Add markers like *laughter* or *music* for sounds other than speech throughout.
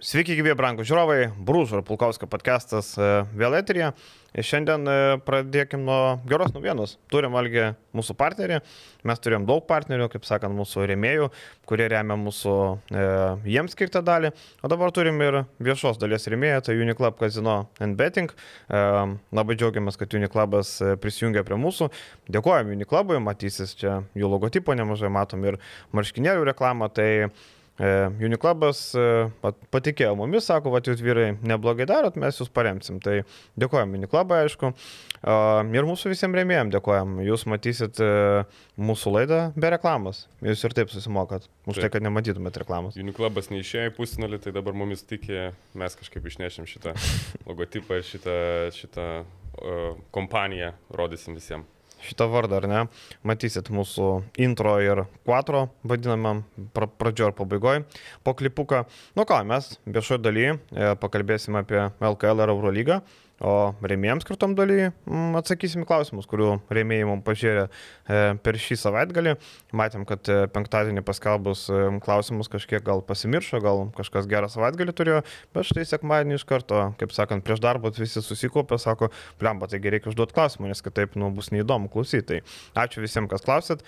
Sveiki, gyvi brangų žiūrovai, Brūžo ir Pulkausko podcastas e, vėl eterija. Šiandien e, pradėkim nuo geros naujienos. Turim valgį mūsų partnerį, mes turėjom daug partnerių, kaip sakant, mūsų rėmėjų, kurie remia mūsų e, jiems skirtą dalį. O dabar turim ir viešos dalies rėmėją, tai Uniclub Casino and Betting. E, labai džiaugiamės, kad Uniclubas e, prisijungia prie mūsų. Dėkojom Uniclubui, matysis čia jų logotipo nemažai, matom ir marškinėlių reklamą. Tai Uniclubas patikėjo mumis, sako, va, jūs vyrai neblogai darot, mes jūs paremsim. Tai dėkojom Uniclubą, aišku. Ir mūsų visiems rėmėjim dėkojom. Jūs matysit mūsų laidą be reklamos. Jūs ir taip susimokat. Už tai, tai, kad nematytumėt reklamos. Uniclubas neišėjo į pusnulį, tai dabar mumis tikė, mes kažkaip išnešim šitą logotipą ir šitą, šitą uh, kompaniją rodysim visiems šitą vardą, ar ne? Matysit mūsų intro ir quattro vadinamam pra, pradžio ir pabaigoje po klipuką. Nu ką, mes viešoje dalyje pakalbėsime apie LKL ir Eurolygą. O rėmėjams skirtom daly mm, atsakysim klausimus, kurių rėmėjai mums pažiūrė e, per šį savaitgalį. Matėm, kad e, penktadienį paskelbus e, klausimus kažkiek gal pasimiršo, gal kažkas gerą savaitgalį turėjo, bet štai sekmadienį iš karto, kaip sakant, prieš darbą visi susikopė, sako, plemba, taigi reikia užduoti klausimų, nes kitaip nu, bus neįdomu klausyti. Tai ačiū visiems, kas klausėt.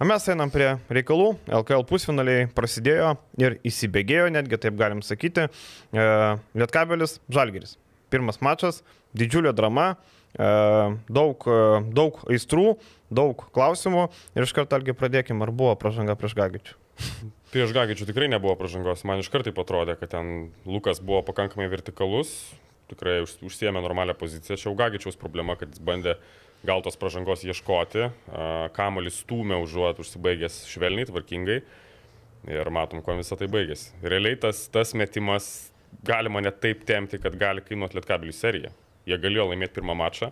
O mes einam prie reikalų. LKL pusfinaliai prasidėjo ir įsibėgėjo, netgi taip galim sakyti. Lietkabelis Žalgeris pirmas mačas, didžiulė drama, e, daug, e, daug aistrų, daug klausimų ir iš karto, Algi, pradėkime, ar buvo pažanga prieš Gagičių. Prieš Gagičių tikrai nebuvo pažangos, man iš karto atrodė, kad ten Lukas buvo pakankamai vertikalus, tikrai užsiemė normalią poziciją, čia jau Gagičiaus problema, kad jis bandė gal tos pažangos ieškoti, kamuolis stūmė užuot užsibaigęs švelniai, tvarkingai ir matom, kuo visą tai baigėsi. Realiai tas, tas metimas galima net taip temti, kad gali kainuoti Lietkabilių seriją. Jie galėjo laimėti pirmą mačą.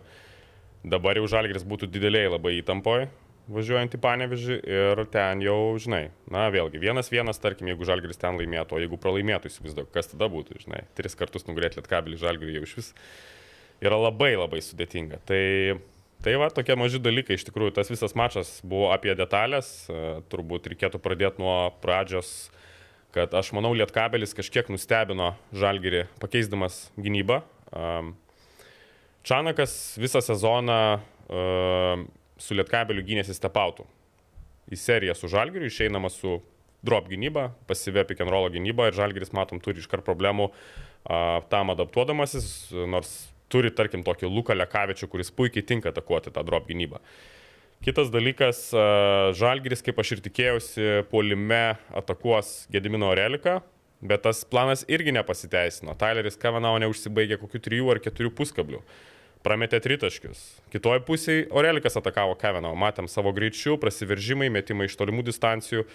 Dabar jau Žalgris būtų dideliai labai įtampoje važiuojant į Panevežį ir ten jau, žinai, na vėlgi, vienas vienas, tarkim, jeigu Žalgris ten laimėtų, o jeigu pralaimėtų, įsivaizduok, kas tada būtų, žinai, tris kartus nugrėti Lietkabilių Žalgirį jau iš vis yra labai labai sudėtinga. Tai, tai va, tokie maži dalykai, iš tikrųjų, tas visas mačas buvo apie detalės, turbūt reikėtų pradėti nuo pradžios kad aš manau Lietkabelis kažkiek nustebino Žalgirį pakeisdamas gynybą. Čanakas visą sezoną su Lietkabeliu gynėsi stepautų. Į seriją su Žalgiriu išeinama su drop gynyba, pasyvė pick and roll gynyba ir Žalgiris, matom, turi iškart problemų tam adaptuodamasis, nors turi, tarkim, tokį Luką Lekavičių, kuris puikiai tinka atakuoti tą drop gynybą. Kitas dalykas, Žalgiris, kaip aš ir tikėjausi, puolime atakuos Gedimino Reliką, bet tas planas irgi nepasiteisino. Tyleris Kavanau neužsibaigė kokių trijų ar keturių puskablių. Prametė tritaškius. Kitoje pusėje Orelikas atakavo Kavanau. Matėm savo greičių, prasiveržimai, metimai iš tolimų distancijų.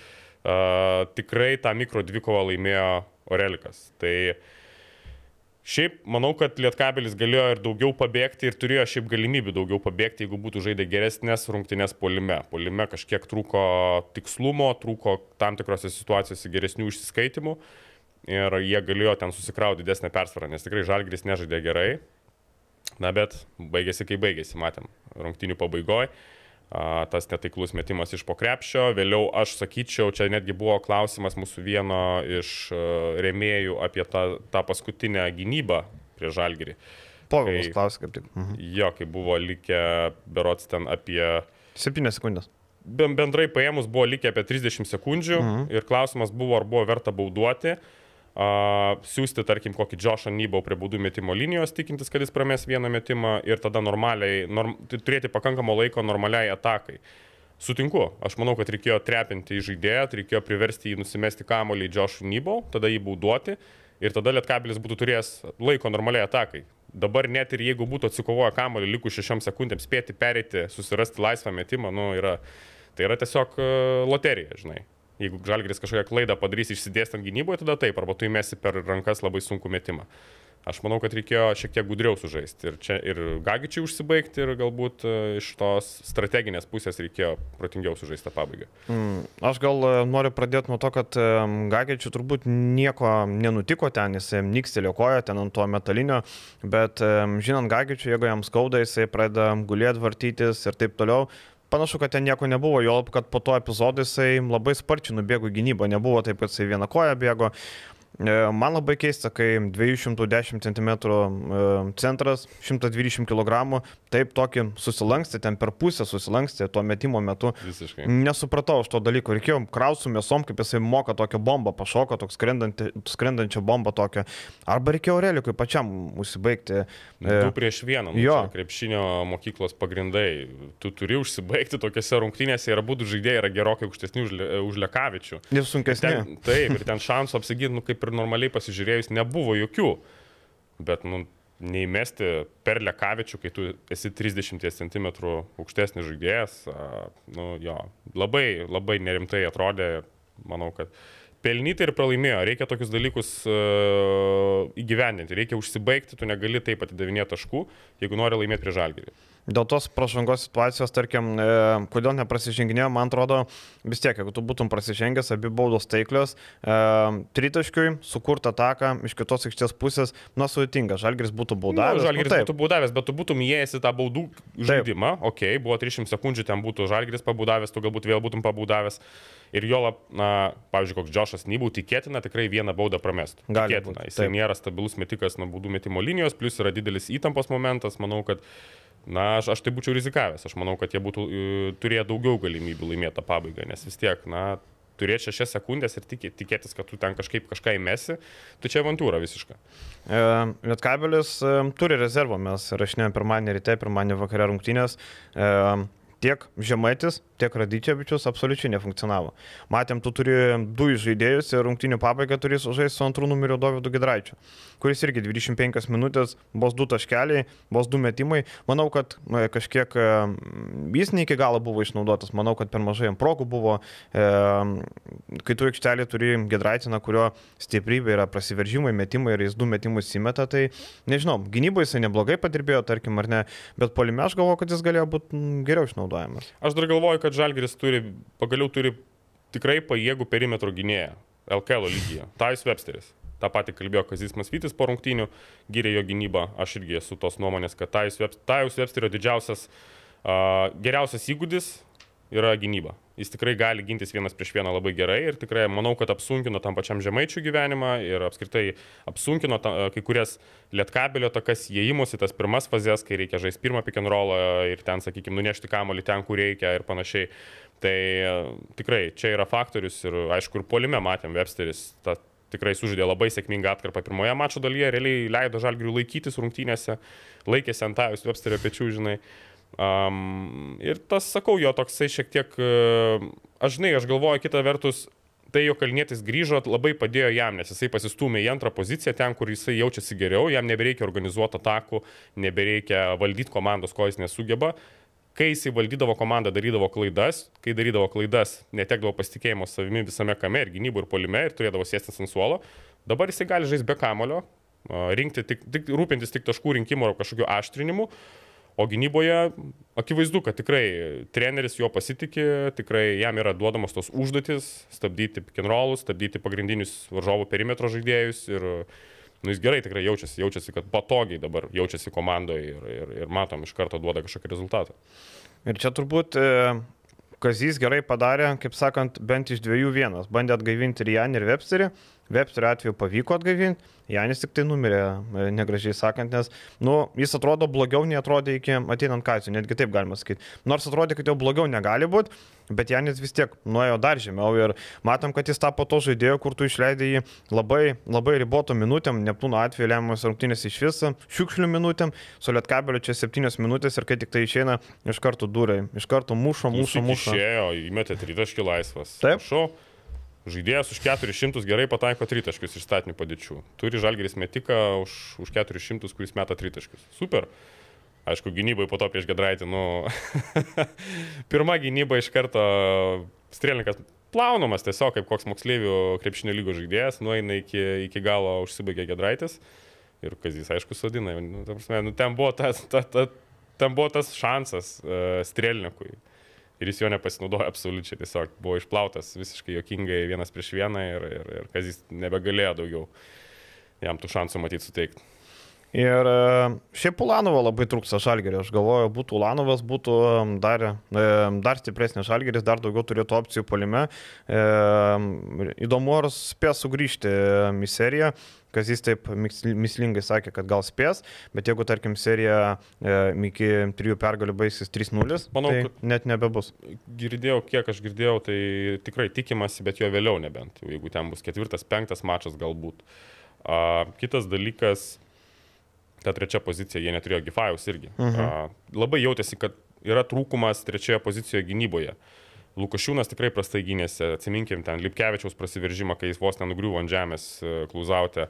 Uh, tikrai tą mikro dvikovą laimėjo Orelikas. Tai uh, Šiaip manau, kad Lietkabelis galėjo ir daugiau pabėgti ir turėjo šiaip galimybių daugiau pabėgti, jeigu būtų žaidę geresnės rungtynės polime. Polime kažkiek trūko tikslumo, trūko tam tikrose situacijose geresnių išsiskaitimų ir jie galėjo ten susikrauti didesnę persvarą, nes tikrai Žalgris nežaidė gerai. Na bet baigėsi kaip baigėsi, matėm, rungtynių pabaigoje tas netaiklus metimas iš pokrepšio. Vėliau aš sakyčiau, čia netgi buvo klausimas mūsų vieno iš rėmėjų apie tą, tą paskutinę gynybą prie žalgerį. Povilas klausė kaip tik. Mhm. Jo, kai buvo likę berots ten apie... 7 sekundės. Bendrai paėmus buvo likę apie 30 sekundžių mhm. ir klausimas buvo, ar buvo verta bauduoti. Uh, siūsti, tarkim, kokį Džošą Nybau prie baudų metimo linijos, tikintis, kad jis pramės vieną metimą ir tada normaliai, norm, turėti pakankamo laiko normaliai atakai. Sutinku, aš manau, kad reikėjo trepinti į žaidėją, reikėjo priversti jį nusimesti kamolį Džošų Nybau, tada jį bauduoti ir tada Lietkabilis būtų turėjęs laiko normaliai atakai. Dabar net ir jeigu būtų atsikovoję kamolį likus šešiom sekundėm spėti pereiti, susirasti laisvą metimą, nu, yra, tai yra tiesiog loterija, žinai. Jeigu Žalgris kažkokią klaidą padarys išsidėstant gynyboje, tada taip, arba tu įmesi per rankas labai sunku metimą. Aš manau, kad reikėjo šiek tiek gudriau sužaisti. Ir čia ir Gagičiai užsibaigti, ir galbūt e, iš tos strateginės pusės reikėjo protingiau sužaisti tą pabaigą. Mm, aš gal e, noriu pradėti nuo to, kad e, Gagičiai turbūt nieko nenutiko ten, jis nikstelio koją ten ant to metalinio, bet žinant Gagičiai, jeigu jam skauda, jisai pradeda gulėti, vartytis ir taip toliau panašu, kad ten nieko nebuvo, jo, kad po to epizodo jisai labai sparčiai nubėgo gynybą, nebuvo taip, kad jisai vieną koją bėgo. E, man labai keista, kai 210 cm centras, 120 kg, taip tokį susilanksti, ten per pusę susilanksti tuo metimo metu. Visiškai. Nesupratau aš to dalyko, reikėjo krausų mėsom, kaip jisai moka tokią bombą, pašoko toks skrendančią bombą tokią. Arba reikėjo Relikui pačiam užsibaigti. E, du prieš vieną. Nu, jo. Krepšinio mokyklos pagrindai. Tu turi užsibaigti tokiuose rungtynėse ir abu žaidėjai yra gerokai aukštesni už, už Lekavičių. Ir sunkesni. Ten, taip, ir ten šansų apsiginti, nu, kaip kaip ir normaliai pasižiūrėjus, nebuvo jokių. Bet, nu, neįmesti per lekavičių, kai tu esi 30 cm aukštesnis žaidėjas, nu, jo, labai, labai nerimtai atrodė manau, kad pelnyti ir pralaimėjo. Reikia tokius dalykus uh, įgyvendinti, reikia užsibaigti, tu negali taip atidavinėti taškų, jeigu nori laimėti prie žalgerį dėl tos pražangos situacijos, tarkim, e, kodėl neprasiženginėjo, man atrodo, vis tiek, jeigu tu būtum prasižengęs, abi baudos taiklios, e, tritaškiui, sukurta ataką iš kitos aikštės pusės, nu, sudėtinga, Žalgris būtų baudavęs. Nu, žalgris nu, būtų baudavęs, bet tu būtum įėjęs į tą baudų žaidimą, taip. okei, okay, buvo 300 sekundžių, ten būtų Žalgris pabaudavęs, tu galbūt vėl būtum pabaudavęs. Ir jo, na, pavyzdžiui, koks Džošas Nybų tikėtina tikrai vieną baudą pramestų. Tikėtina. Jis nėra stabilus metikas nuo baudų metimo linijos, plus yra didelis įtampos momentas. Manau, kad Na, aš, aš tai būčiau rizikavęs. Aš manau, kad jie būtų e, turėję daugiau galimybių laimėti tą pabaigą, nes vis tiek, na, turėti šešias sekundės ir tikė, tikėtis, kad tu ten kažkaip kažką įmesi, tai čia avantūra visiška. E, Lietkabelis e, turi rezervą, mes rašinėjome pirmadienį ryte, pirmadienį vakarę rungtynės. E, tiek Žemaitis, tiek Radyčiavičius absoliučiai nefunkcionavo. Matėm, tu turi du žaidėjus ir rungtinių pabaigą turi sužaisti su antrų numeriu Dovydu Gidraičiu, kuris irgi 25 minutės, bus du taškeliai, bus du metimai. Manau, kad kažkiek jis ne iki galo buvo išnaudotas, manau, kad per mažai jam progų buvo. E, kai tu aikštelį turi Gidraitiną, kurio stiprybė yra prasiveržimai, metimai ir jis du metimus įmeta, tai nežinau, gynyboje jisai neblogai padirbėjo, tarkim, ar ne, bet polime aš galvoju, kad jis galėjo būti geriau išnaudojamas. Aš dar galvoju, kad Žalgeris turi, pagaliau turi tikrai pajėgų perimetro gynėją LKL lygyje. *laughs* Tais Websteris. Ta pati kalbėjo Kazis Masvytis po rungtynių, gyrė jo gynybą. Aš irgi esu tos nuomonės, kad Tais Websterio didžiausias, uh, geriausias įgūdis yra gynyba. Jis tikrai gali gintis vienas prieš vieną labai gerai ir tikrai manau, kad apsunkino tam pačiam žemaičių gyvenimą ir apskritai apsunkino ta, kai kurias lietkabelio takas įėjimus į tas pirmas fazės, kai reikia žaisti pirmą pick and roll ir ten, sakykime, nunešti kamolį ten, kur reikia ir panašiai. Tai e, tikrai čia yra faktorius ir aišku, ir polime matėm Websteris. Ta, tikrai sužaidė labai sėkmingą atkarpą pirmoje mačo dalyje, realiai leido žalgirių laikytis rungtynėse, laikėsi ant tajus Websterio pečių, žinai. Uh, Um, ir tas, sakau, jo toksai šiek tiek, uh, aš žinai, aš galvoju, kita vertus, tai jo kalnėtis grįžo labai padėjo jam, nes jisai pasistumė į antrą poziciją, ten, kur jisai jaučiasi geriau, jam nebereikia organizuoti atakų, nebereikia valdyti komandos, ko jis nesugeba. Kai jisai valdydavo komandą, darydavo klaidas, kai darydavo klaidas, netekdavo pasitikėjimo savimi visame kame ir gynyboje, ir polime, ir turėdavo sėstis ant suolo, dabar jisai gali žaisti be kamulio, rinkti tik, tik, rūpintis tik taškų rinkimo ar kažkokiu aštrinimu. O gynyboje akivaizdu, kad tikrai treneris jo pasitikė, tikrai jam yra duodamos tos užduotis stabdyti pikenrolus, stabdyti pagrindinius varžovų perimetro žaidėjus ir nu, jis gerai tikrai jaučiasi, jaučiasi, kad patogiai dabar jaučiasi komandoje ir, ir, ir matom, iš karto duoda kažkokį rezultatą. Ir čia turbūt e, Kazys gerai padarė, kaip sakant, bent iš dviejų vienas. Bandė atgaivinti ir Jan ir Websterį. Websterio atveju pavyko atgaivinti, Janis tik tai numirė, e, negražiai sakant, nes nu, jis atrodo blogiau nei atrodė iki ateinant Kacijų, netgi taip galima sakyti. Nors atrodė, kad jau blogiau negali būti, bet Janis vis tiek nuėjo dar žemiau ir matom, kad jis tapo to žaidėjo, kur tu išleidai jį labai, labai riboto minutėm, Neptūno atveju lemiamas rungtynės iš viso, šiukšlių minutėm, su Lietkabeliu čia septynios minutės ir kai tik tai išeina, iš karto durai, iš karto mušo, mušo, mušo. Išėjo, įmetė tritaškį laisvas. Taip. Prašau. Žaidėjas už 400 gerai pataiko tritaškius iš statinių padėčių. Turi žalgeris metiką už, už 400, kuris meta tritaškius. Super. Aišku, gynybai po to prieš Gedraitį, nu, *laughs* pirma gynyba iš karto strėlininkas plaunamas tiesiog kaip koks moksleivių krepšinio lygos žaidėjas, nueina iki, iki galo užsibaigė Gedraitis ir Kazys, aišku, sodina. Nu, ta prasme, nu, ten, buvo tas, ta, ta, ten buvo tas šansas uh, strėlininkui ir jis jo nepasinaudojo absoliučiai, tiesiog buvo išplautas visiškai jokingai vienas prieš vieną ir, ir, ir Kazis nebegalėjo daugiau jam tų šansų matyti suteikti. Ir e, šiaip Ulanovą labai trūksta žalgerio. Aš galvoju, būtų Ulanovas, būtų dar, e, dar stipresnis žalgeris, dar daugiau turėtų opcijų polime. E, įdomu, ar spės sugrįžti į seriją kas jis taip mislingai sakė, kad gal spės, bet jeigu, tarkim, serija iki trijų pergalių baigsis 3-0, manau, tai net nebebus. Girdėjau, kiek aš girdėjau, tai tikrai tikimasi, bet jo vėliau nebent, jeigu ten bus ketvirtas, penktas mačas galbūt. A, kitas dalykas, ta trečia pozicija, jie neturėjo Gifajaus irgi. -huh. A, labai jautėsi, kad yra trūkumas trečioje pozicijoje gynyboje. Lukašiūnas tikrai prastai gynėsi, atsiminkim ten Lipkevičiaus prasiveržimą, kai jis vos nenugriuvo ant žemės e, klauzautę.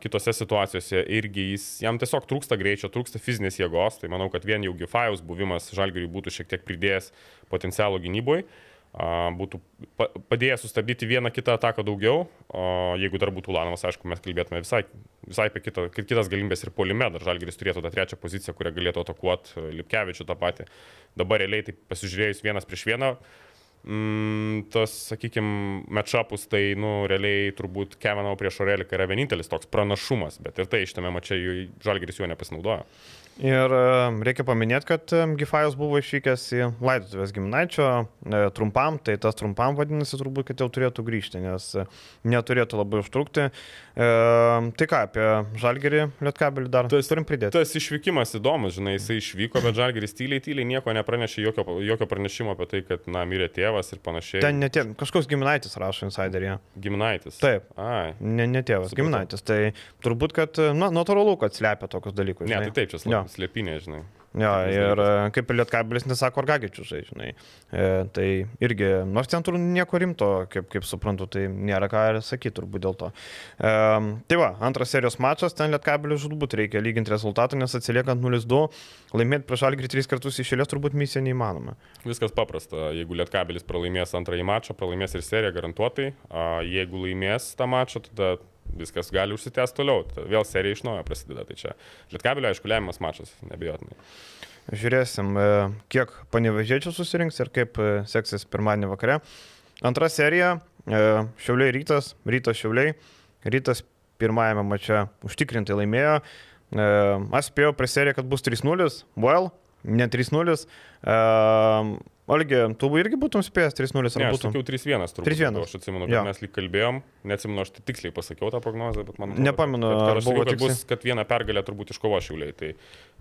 Kitose situacijose irgi jis, jam tiesiog trūksta greičio, trūksta fizinės jėgos, tai manau, kad vien jau Gifajaus buvimas Žalgiriui būtų šiek tiek pridėjęs potencialų gynyboje būtų padėję sustabdyti vieną kitą ataką daugiau, o jeigu dar būtų Ulanovas, aišku, mes kalbėtume visai, visai apie kitą, kitas galimybės ir polime, dar Žalgeris turėtų tą trečią poziciją, kurią galėtų atakuoti Lipkevičių tą patį. Dabar realiai, tai pasižiūrėjus vienas prieš vieną, mm, tas, sakykime, matšapus, tai, nu, realiai turbūt Kevinau prieš Oreliką yra vienintelis toks pranašumas, bet ir tai šitame mače Žalgeris juo nepasinaudojo. Ir reikia paminėti, kad Gifajus buvo išvykęs į laidotuvės gimnaičio e, trumpam, tai tas trumpam vadinasi turbūt, kad jau turėtų grįžti, nes neturėtų labai užtrukti. E, tai ką, apie Žalgerį Lietkabelį dar tas, turim pridėti. Tas išvykimas įdomus, žinai, jisai išvyko, bet Žalgeris tyliai, tyliai nieko nepranešė, jokio, jokio pranešimo apie tai, kad, na, mirė tėvas ir panašiai. Ten netė, kažkoks giminaitis rašo insideryje. Giminaitis. Taip. Ai. Ne, ne tėvas, Supratau. giminaitis. Tai turbūt, kad, na, natūralu, kad slepia tokius dalykus. Žinai. Ne, tai taip, čia slepia slėpinė, žinai. Jo, ir dalykas. kaip ir Lietkabilis nesako Argagičių, žinai. E, tai irgi, nors ten turbūt nieko rimto, kaip, kaip suprantu, tai nėra ką ir sakyti turbūt dėl to. E, tai va, antras serijos mačas, ten Lietkabilis žudbūt reikia lyginti rezultatą, nes atsiliekant 0-2, laimėti prieš Algrį tris kartus išėlės turbūt misija neįmanoma. Viskas paprasta, jeigu Lietkabilis pralaimės antrąjį mačą, pralaimės ir seriją garantuotai, jeigu laimės tą mačą, tada viskas gali užsitęsti toliau. Vėl serija iš naujo prasideda. Tai čia Lietkabelio, aišku, lemiamas mačas, nebejotinai. Žiūrėsim, e, kiek panevežėčių susirinks ir kaip e, seksis pirmadienį vakare. Antra serija e, - Šiauliai rytas, rytas Šiauliai. Rytas pirmajame mače užtikrintai laimėjo. Aš spėjau prie seriją, kad bus 3-0, well, ne 3-0. Olgi, tu irgi būtum spėjęs 3-0 ar ne, būtum? Aš sakiau 3-1 turbūt. 3-1. Aš atsimenu, kad ja. mes lyg kalbėjom, neatsimenu, aš tai tiksliai pasakiau tą prognozę, bet man... Nepamenu, aš buvo kad bus, kad vieną pergalę turbūt iškovo šiauliai, tai,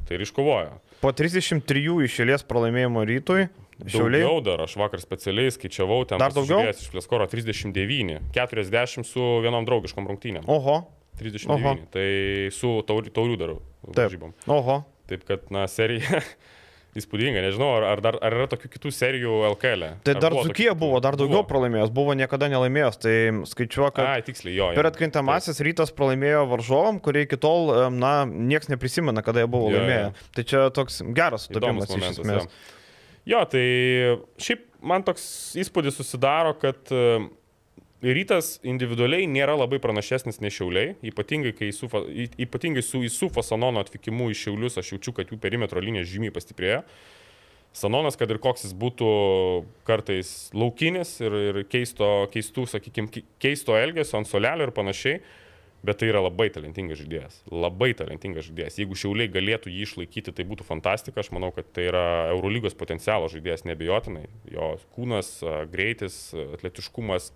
tai ir iškovojo. Po 33 išėlės pralaimėjimo rytui. Šiauliai. Daugiau dar, aš vakar specialiai skaičiavau, ten dar daugiau. Iš Fleskoro 39, 40 su vienom draugiškom rungtynėm. Oho. 39, Oho. tai su taurių darau. Taip. Oho. Taip kad, na, serija *laughs* įspūdinga, nežinau, ar, ar, dar, ar yra tokių kitų serijų LKL. E? Tai ar dar Dzukija buvo, dar daugiau buvo. pralaimėjęs, buvo niekada nelaimėjęs, tai skaičiuoju, kad... Ai, tiksliai, jo. Per atkrintamasis rytas pralaimėjo varžovam, kurie iki tol, na, niekas neprisimena, kada jie buvo jo, laimėję. Jo. Tai čia toks geras sutapimas iš esmės. Jo. jo, tai šiaip man toks įspūdis susidaro, kad Rytas individualiai nėra labai pranašesnis nei Šiauliai, ypatingai, su, ypatingai su Isufa Sanono atvykimu į Šiaulius aš jaučiu, kad jų perimetro linija žymiai pastiprėjo. Sanonas, kad ir koks jis būtų kartais laukinis ir, ir keisto, keistų, sakykime, keisto elgesio ant solelio ir panašiai, bet tai yra labai talentingas žaidėjas. Labai talentingas žaidėjas. Jeigu šiauliai galėtų jį išlaikyti, tai būtų fantastika. Aš manau, kad tai yra Eurolygos potencialo žaidėjas nebejotinai. Jo kūnas, greitis, atletiškumas,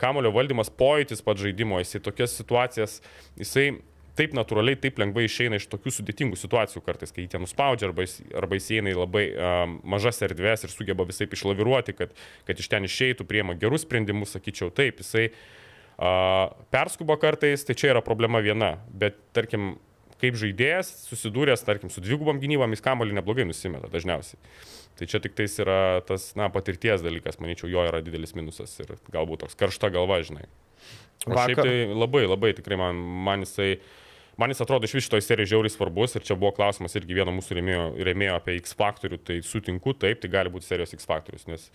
kamulio valdymas, pojūtis pat žaidimo, jisai tokias situacijas, jisai taip natūraliai, taip lengvai išeina iš tokių sudėtingų situacijų kartais, kai jį ten nuspaudžia arba jis, arba jis eina į labai um, mažas erdves ir sugeba visai išlaviruoti, kad, kad iš ten išeitų, priema gerus sprendimus, sakyčiau, taip, jisai uh, perskuba kartais, tai čia yra problema viena, bet tarkim, kaip žaidėjas susidūręs, tarkim, su dvigubom gynybom, jis kamolį neblogai nusimeta dažniausiai. Tai čia tik tais yra tas, na, patirties dalykas, manyčiau, jo yra didelis minusas ir galbūt toks karšta galva, žinai. O Vakar... šiaip tai labai, labai tikrai man, man jisai, man jis atrodo iš vis šitoje serijoje žiauriai svarbus ir čia buvo klausimas irgi vieno mūsų rėmėjo, rėmėjo apie X faktorių, tai sutinku, taip, tai gali būti serijos X faktorius, nes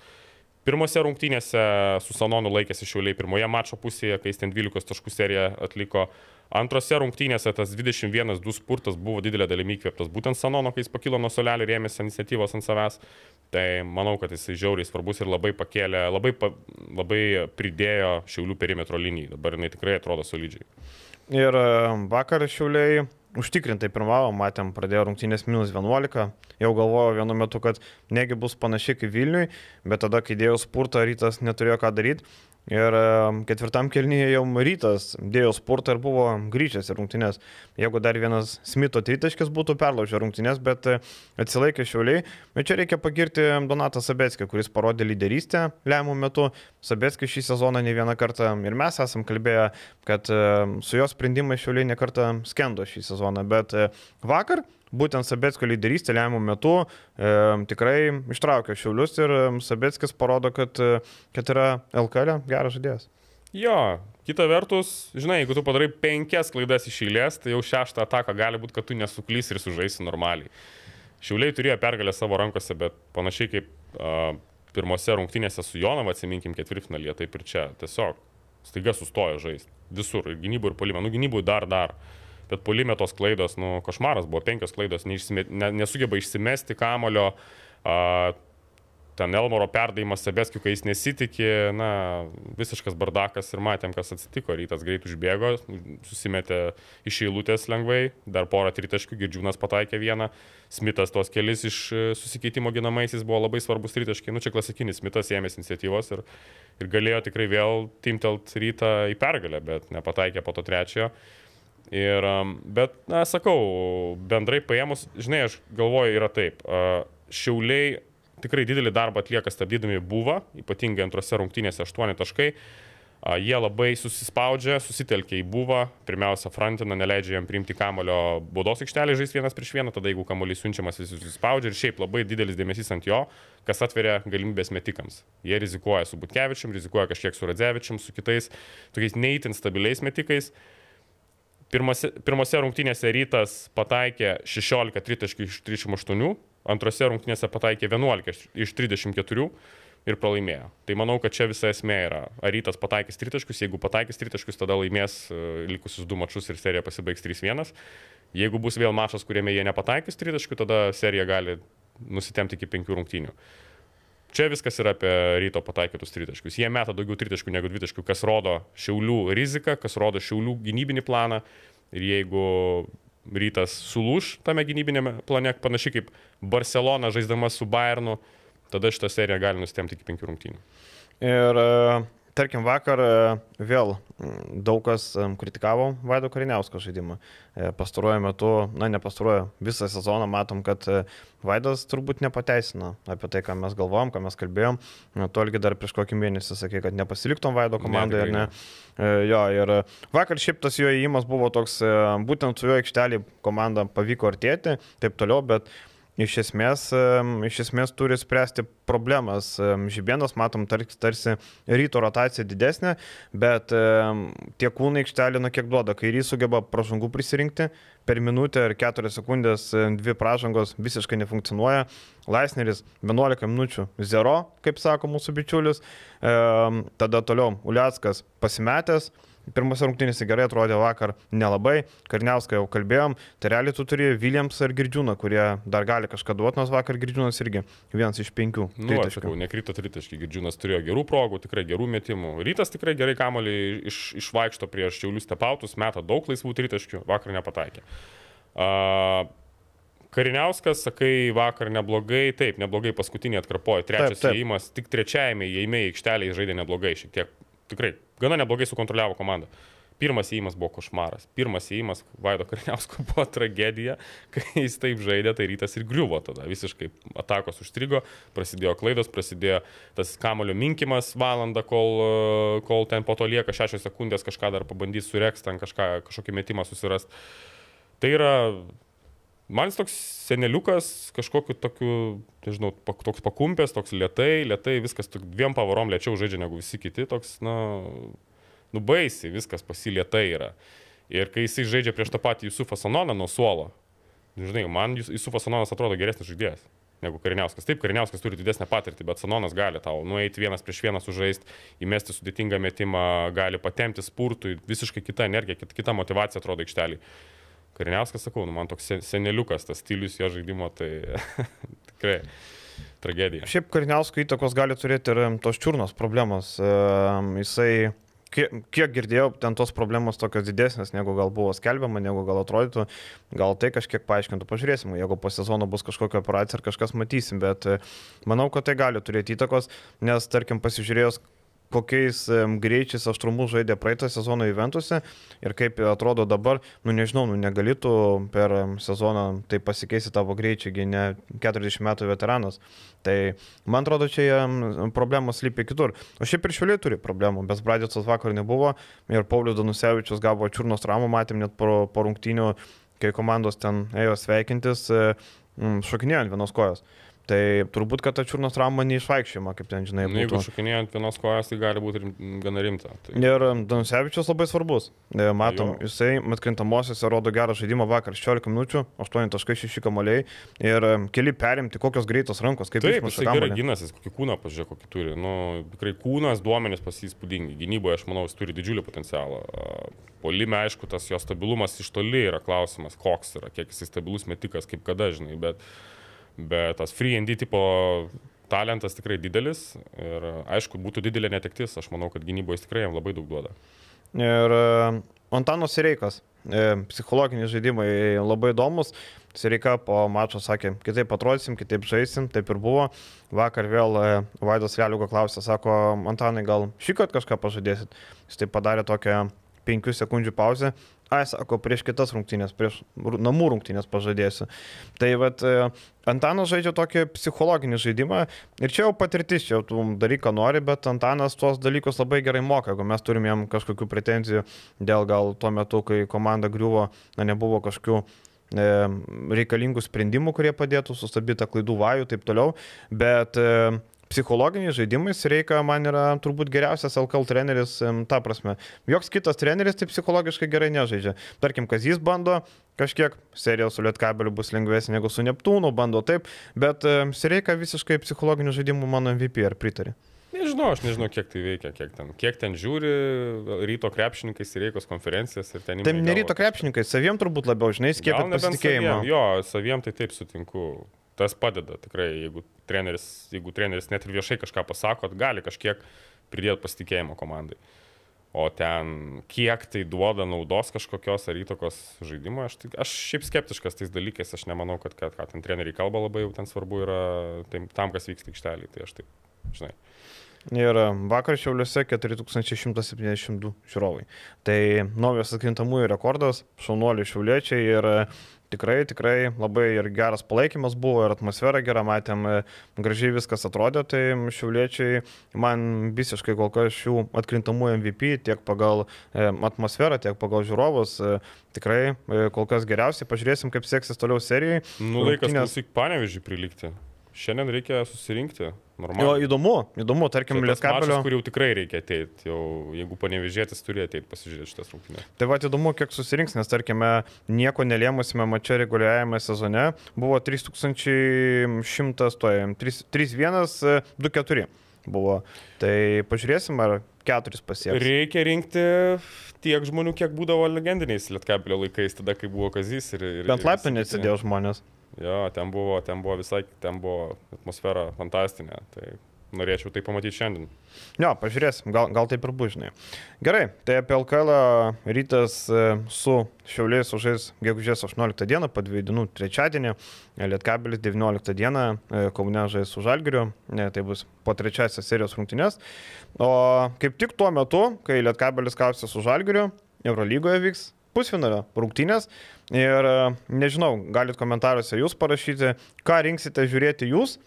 Pirmose rungtynėse su Sanonu laikėsi šiauliai pirmoje mačo pusėje, kai jis ten 12 taškų seriją atliko. Antrose rungtynėse tas 21-2 spurtas buvo didelė dalimi įkvėptas būtent Sanono, kai jis pakilo nuo solelio ir ėmėsi iniciatyvos ant savęs. Tai manau, kad jis žiauriai svarbus ir labai pakėlė, labai, pa, labai pridėjo šiaulių perimetro linijai. Dabar jinai tikrai atrodo solidžiai. Ir vakar šiauliai užtikrintai pirmavo, matėm, pradėjo rungtynės minus 11, jau galvojo vienu metu, kad negi bus panašiai kaip Vilniui, bet tada, kai dėjo spurtą, rytas neturėjo ką daryti. Ir ketvirtam kelnyje jau rytas dėjo sportą ir buvo grįžęs į rungtynės. Jeigu dar vienas Smito tritaškis būtų perlaužę rungtynės, bet e, atsilaikė šiauliai. Bet čia reikia pagirti Donatą Sabetskį, kuris parodė lyderystę lemų metu. Sabetskis šį sezoną ne vieną kartą ir mes esam kalbėję, kad su jo sprendimais šiauliai nekartą skendo šį sezoną. Bet e, vakar būtent Sabetskio lyderystė lemiamų metų e, tikrai ištraukė šiaulius ir Sabetskis parodo, kad, e, kad yra LKL geras žaidėjas. Jo, kita vertus, žinai, jeigu tu padarai penkias klaidas iš eilės, tai jau šeštą ataką gali būti, kad tu nesuklys ir sužaisi normaliai. Šiauliai turėjo pergalę savo rankose, bet panašiai kaip uh, pirmose rungtynėse su Jonava, atsiminkim ketvirtfinalyje, taip ir čia tiesiog staiga sustojo žaisti. Visur, ir gynybų, ir polimų. Nu, gynybų dar dar. Uh, bet polime tos klaidos, nu, košmaras buvo, penkios klaidos, neišsime, ne, nesugeba išsimesti kamulio, ten Elmoro perdavimas Sebeskiu, kai jis nesitikė, na, visiškas bardakas ir matėm, kas atsitiko. Rytas greit užbėgo, susimetė iš eilutės lengvai, dar porą tritaškių, Girdžiūnas pataikė vieną, Smithas tos kelis iš susikeitimo ginamaisiais buvo labai svarbus tritaškiai. Nu, čia klasikinis Smithas ėmėsi iniciatyvos ir, ir galėjo tikrai vėl timtelt rytą į pergalę, bet nepataikė po to trečiojo. Ir, bet, na, sakau, bendrai paėmus, žinai, aš galvoju, yra taip. Šiauliai tikrai didelį darbą atlieka stabdydami buvą, ypatingai antrose rungtynėse 8 taškai. Jie labai susispaudžia, susitelkia į buvą, pirmiausia, Frantina neleidžia jam priimti kamulio baudos aikštelį žaisti vienas prieš vieną, tada jeigu kamuolys siunčiamas, visi susispaudžia ir šiaip labai didelis dėmesys ant jo, kas atveria galimybės metikams. Jie rizikuoja su Butkevičiam, rizikuoja kažkiek su Radzevičiam, su kitais tokiais neįtin stabiliais metikais. Pirmose, pirmose rungtynėse rytas pataikė 16 tritaškių iš 38, antrose rungtynėse pataikė 11 iš 34 ir pralaimėjo. Tai manau, kad čia visa esmė yra. Ar rytas pataikys tritaškius, jeigu pataikys tritaškius, tada laimės e, likusius du mačius ir serija pasibaigs 3-1. Jeigu bus vėl mačas, kuriame jie nepataikys tritaškių, tada serija gali nusitemti iki penkių rungtynių. Čia viskas yra apie ryto pataikytus tritaškius. Jie meta daugiau tritaškių negu dvitaškių, kas rodo šiaulių riziką, kas rodo šiaulių gynybinį planą. Ir jeigu rytas sulūž tame gynybinėme plane, panašiai kaip Barcelona žaisdama su Bayernu, tada šitą seriją gali nustemti iki penkių rungtynių. Ir uh tarkim, vakar e, vėl daug kas kritikavo Vaido Kariniausko žaidimą. E, pastaruoju metu, na ne pastaruoju, visą sezoną matom, kad e, Vaidas turbūt nepateisina apie tai, ką mes galvojom, ką mes kalbėjom. Tu irgi dar prieš kokį mėnesį sakė, kad nepasiliktom Vaido komandoje, ne, ne? Jo, ir vakar šiaip tas jo įėjimas buvo toks, būtent su jo aikštelį komanda pavyko artėti, taip toliau, bet iš esmės, iš esmės turi spręsti problemas. Žibienas, matom, tarsi ryto rotacija didesnė, bet tie kūnai aikštelė, nu kiek duoda, kai jis sugeba pražangų prisirinkti, per minutę ir 4 sekundės dvi pražangos visiškai nefunkcionuoja. Laisneris 11 minučių 0, kaip sako mūsų bičiulis. Tada toliau Uliackas pasimetęs. Pirmose rungtynėse gerai atrodė vakar, nelabai. Karniauską jau kalbėjom. Tai realiai tu turi Williams ar Girdžiūną, kurie dar gali kažką duoti, nors vakar Girdžiūnas irgi vienas iš penkių. Nu, aš sakau, nekrito tritaškai. Girdžiūnas turėjo gerų progų, tikrai gerų metimų. Rytas tikrai gerai kamolį iš, išvaikšto prieš Šiaulius tepautus, meta daug laisvų tritaškių, vakar nepataikė. Uh, Kariniauskas, sakai, vakar neblogai, taip, neblogai paskutinį atkarpojo, trečias įėjimas, tik trečiajame įėjime į aikštelę žaidė neblogai, šiek tiek tikrai gana neblogai sukontroliavo komandą. Pirmas įėjimas buvo košmaras. Pirmas įėjimas Vaido Karniausko buvo tragedija, kai jis taip žaidė, tai rytas ir griuvo tada. Visiškai atakos užstrigo, prasidėjo klaidos, prasidėjo tas kamulio minkimas valandą, kol, kol ten po to lieka šešios sekundės kažką dar pabandys sureksti, ten kažką, kažkokį metimą susirasti. Tai yra Man jis toks seneliukas, kažkokiu tokiu, nežinau, toks pakumpęs, toks lietai, lietai, viskas dviem pavarom lėčiau žaidžia negu visi kiti, toks, na, nubaisiai, viskas pasilietai yra. Ir kai jisai žaidžia prieš tą patį Jusufą Sanoną nuo suolo, žinai, man Jusufas Sanonas atrodo geresnis žaidėjas negu Kariniauskas. Taip, Kariniauskas turi didesnę patirtį, bet Sanonas gali tau nueiti vienas prieš vieną sužaisti, įmesti sudėtingą metimą, gali patemti spurtui, visiškai kita energija, kita motivacija atrodo aikštelį. Kariniauskas, sakau, nu, man toks seneliukas, tas stilius jo žaidimo, tai *laughs* tikrai tragedija. Šiaip Kariniausko įtakos gali turėti ir tos čiurnos problemos. Jisai kiek, kiek girdėjau, ten tos problemos tokios didesnės, negu gal buvo skelbiama, negu gal atrodytų, gal tai kažkiek paaiškintų, pažiūrėsim, jeigu po sezono bus kažkokia operacija ar kažkas matysim, bet e, manau, kad tai gali turėti įtakos, nes tarkim pasižiūrėjus, kokiais greičiais aštrumus žaidė praeitą sezoną įventuose ir kaip atrodo dabar, nu nežinau, nu negalėtų per sezoną tai pasikeisti tavo greičiai, ne 40 metų veteranas. Tai man atrodo, čia problemos lypi kitur. O šiaip ir šiuliai turi problemų, bet Bradicas vakar nebuvo ir Paulius Danusevičius gavo čiurnos traumą, matėm net po, po rungtynių, kai komandos ten ėjo sveikintis, šokinėjo ant vienos kojos. Tai turbūt, kad ta čiurnos trauma neišvaikščiama, kaip ten žinai. Nu, jeigu šokinėjant vienos kojas, tai gali būti gana rimta. Tai... Ir Danusevičius labai svarbus. E, matom, jo. jisai atkrintamosiose rodo gerą žaidimą vakar, 16 minučių, 8.6 kamoliai ir keli perimti, kokios greitos rankos, kaip Taip, jis gerai gynasis, kokį kūną, pažiūrėk, kokį turi. Nu, tikrai kūnas, duomenys pasįspūdingi. Gynyboje, aš manau, jis turi didžiulį potencialą. Polime, aišku, tas jo stabilumas iš toli yra klausimas, koks yra, kiek jis stabilus metikas, kaip kada, žinai. Bet bet tas free and D tipo talentas tikrai didelis ir aišku, būtų didelė netektis, aš manau, kad gynyboje jis tikrai jam labai daug duoda. Ir Antanos Sireikas, e, psichologiniai žaidimai labai įdomus. Sireika po mačo sakė, kitaip atrodysim, kitaip žaisim, taip ir buvo. Vakar vėl e, Vaidas Veliuko klausė, sako, Antanai, gal šį kartą kažką pažadėsit. Jis tai padarė tokią 5 sekundžių pauzę. Ai, sako, prieš kitas rungtynės, prieš namų rungtynės pažadėsiu. Tai vad, e, Antanas žaidžia tokį psichologinį žaidimą ir čia jau patirtis, čia jau tu daryk, ką nori, bet Antanas tuos dalykus labai gerai moka. Jeigu mes turim jam kažkokių pretenzijų dėl gal tuo metu, kai komanda griuvo, na, nebuvo kažkokių e, reikalingų sprendimų, kurie padėtų sustabdyti klaidų vajų ir taip toliau, bet e, psichologiniais žaidimais reikia, man yra turbūt geriausias LKL treneris, ta prasme. Joks kitas treneris taip psichologiškai gerai nežaidžia. Tarkim, kas jis bando, kažkiek serija su Lietkabeliu bus lengvesnė negu su Neptūnu, bando taip, bet reikia visiškai psichologinių žaidimų mano MVP, ar pritari? Nežinau, aš nežinau, kiek tai veikia, kiek ten, kiek ten žiūri ryto krepšininkai į Reikos konferencijas ir ten... Tai ne ryto krepšininkai, saviem turbūt labiau, žinai, skiepia pasitikėjimą. Saviem, jo, saviem tai taip sutinku tas padeda tikrai, jeigu treneris, jeigu treneris net ir viešai kažką pasako, gali kažkiek pridėti pasitikėjimo komandai. O ten kiek tai duoda naudos kažkokios ar įtakos žaidimo, aš, tai, aš šiaip skeptiškas tais dalykais, aš nemanau, kad, kad, kad ten treneriai kalba labai jau ten svarbu yra tam, tam kas vyksta aikštelį. Tai aš taip, žinai. Ir vakar Šiauliuose 4172 žiūrovai. Tai naujas atkintamųjų rekordas, šaunuoliai šiauliečiai ir tikrai, tikrai labai ir geras palaikymas buvo, ir atmosfera gera, matėm, e, gražiai viskas atrodė, tai šiauliečiai man visiškai kol kas šių atkrintamų MVP tiek pagal e, atmosferą, tiek pagal žiūrovus e, tikrai kol kas geriausiai. Pažiūrėsim, kaip seksis toliau serijai. Nu, laikas klausyk panevežį prilikti. Šiandien reikia susirinkti. Normaliai. Jo, įdomu, įdomu, tarkim, Lietkabelio. Kur jau tikrai reikia ateiti, jau, jeigu panevežėtis turi ateiti pasižiūrėti šitas rungtynės. Tai va, įdomu, kiek susirinks, nes tarkime, nieko nelėmusime mačia reguliariajame sezone, buvo 3100 stojam, 3124 buvo. Tai pažiūrėsim, ar keturis pasieks. Reikia rinkti tiek žmonių, kiek būdavo legendiniais Lietkabelio laikais, tada, kai buvo Kazys ir... ir Bent laiptinė sėdėjo žmonės. Jo, ten buvo, ten buvo visai, ten buvo atmosfera fantastinė. Tai norėčiau tai pamatyti šiandien. Jo, pažiūrėsim, gal, gal taip ir bus, žinai. Gerai, tai apie LKL rytas e, su Šiauliais užžais gegužės 18 dieną, po dviejų dienų trečiadienį, Lietkabelis 19 dieną, e, Kaune žais su Žalgiriu, ne, tai bus po trečiasios serijos rungtynės. O kaip tik tuo metu, kai Lietkabelis kausė su Žalgiriu, Eurolygoje vyks pusfinalio rungtynės. Ir e, nežinau, galit komentaruose jūs parašyti, ką rinksite žiūrėti jūs.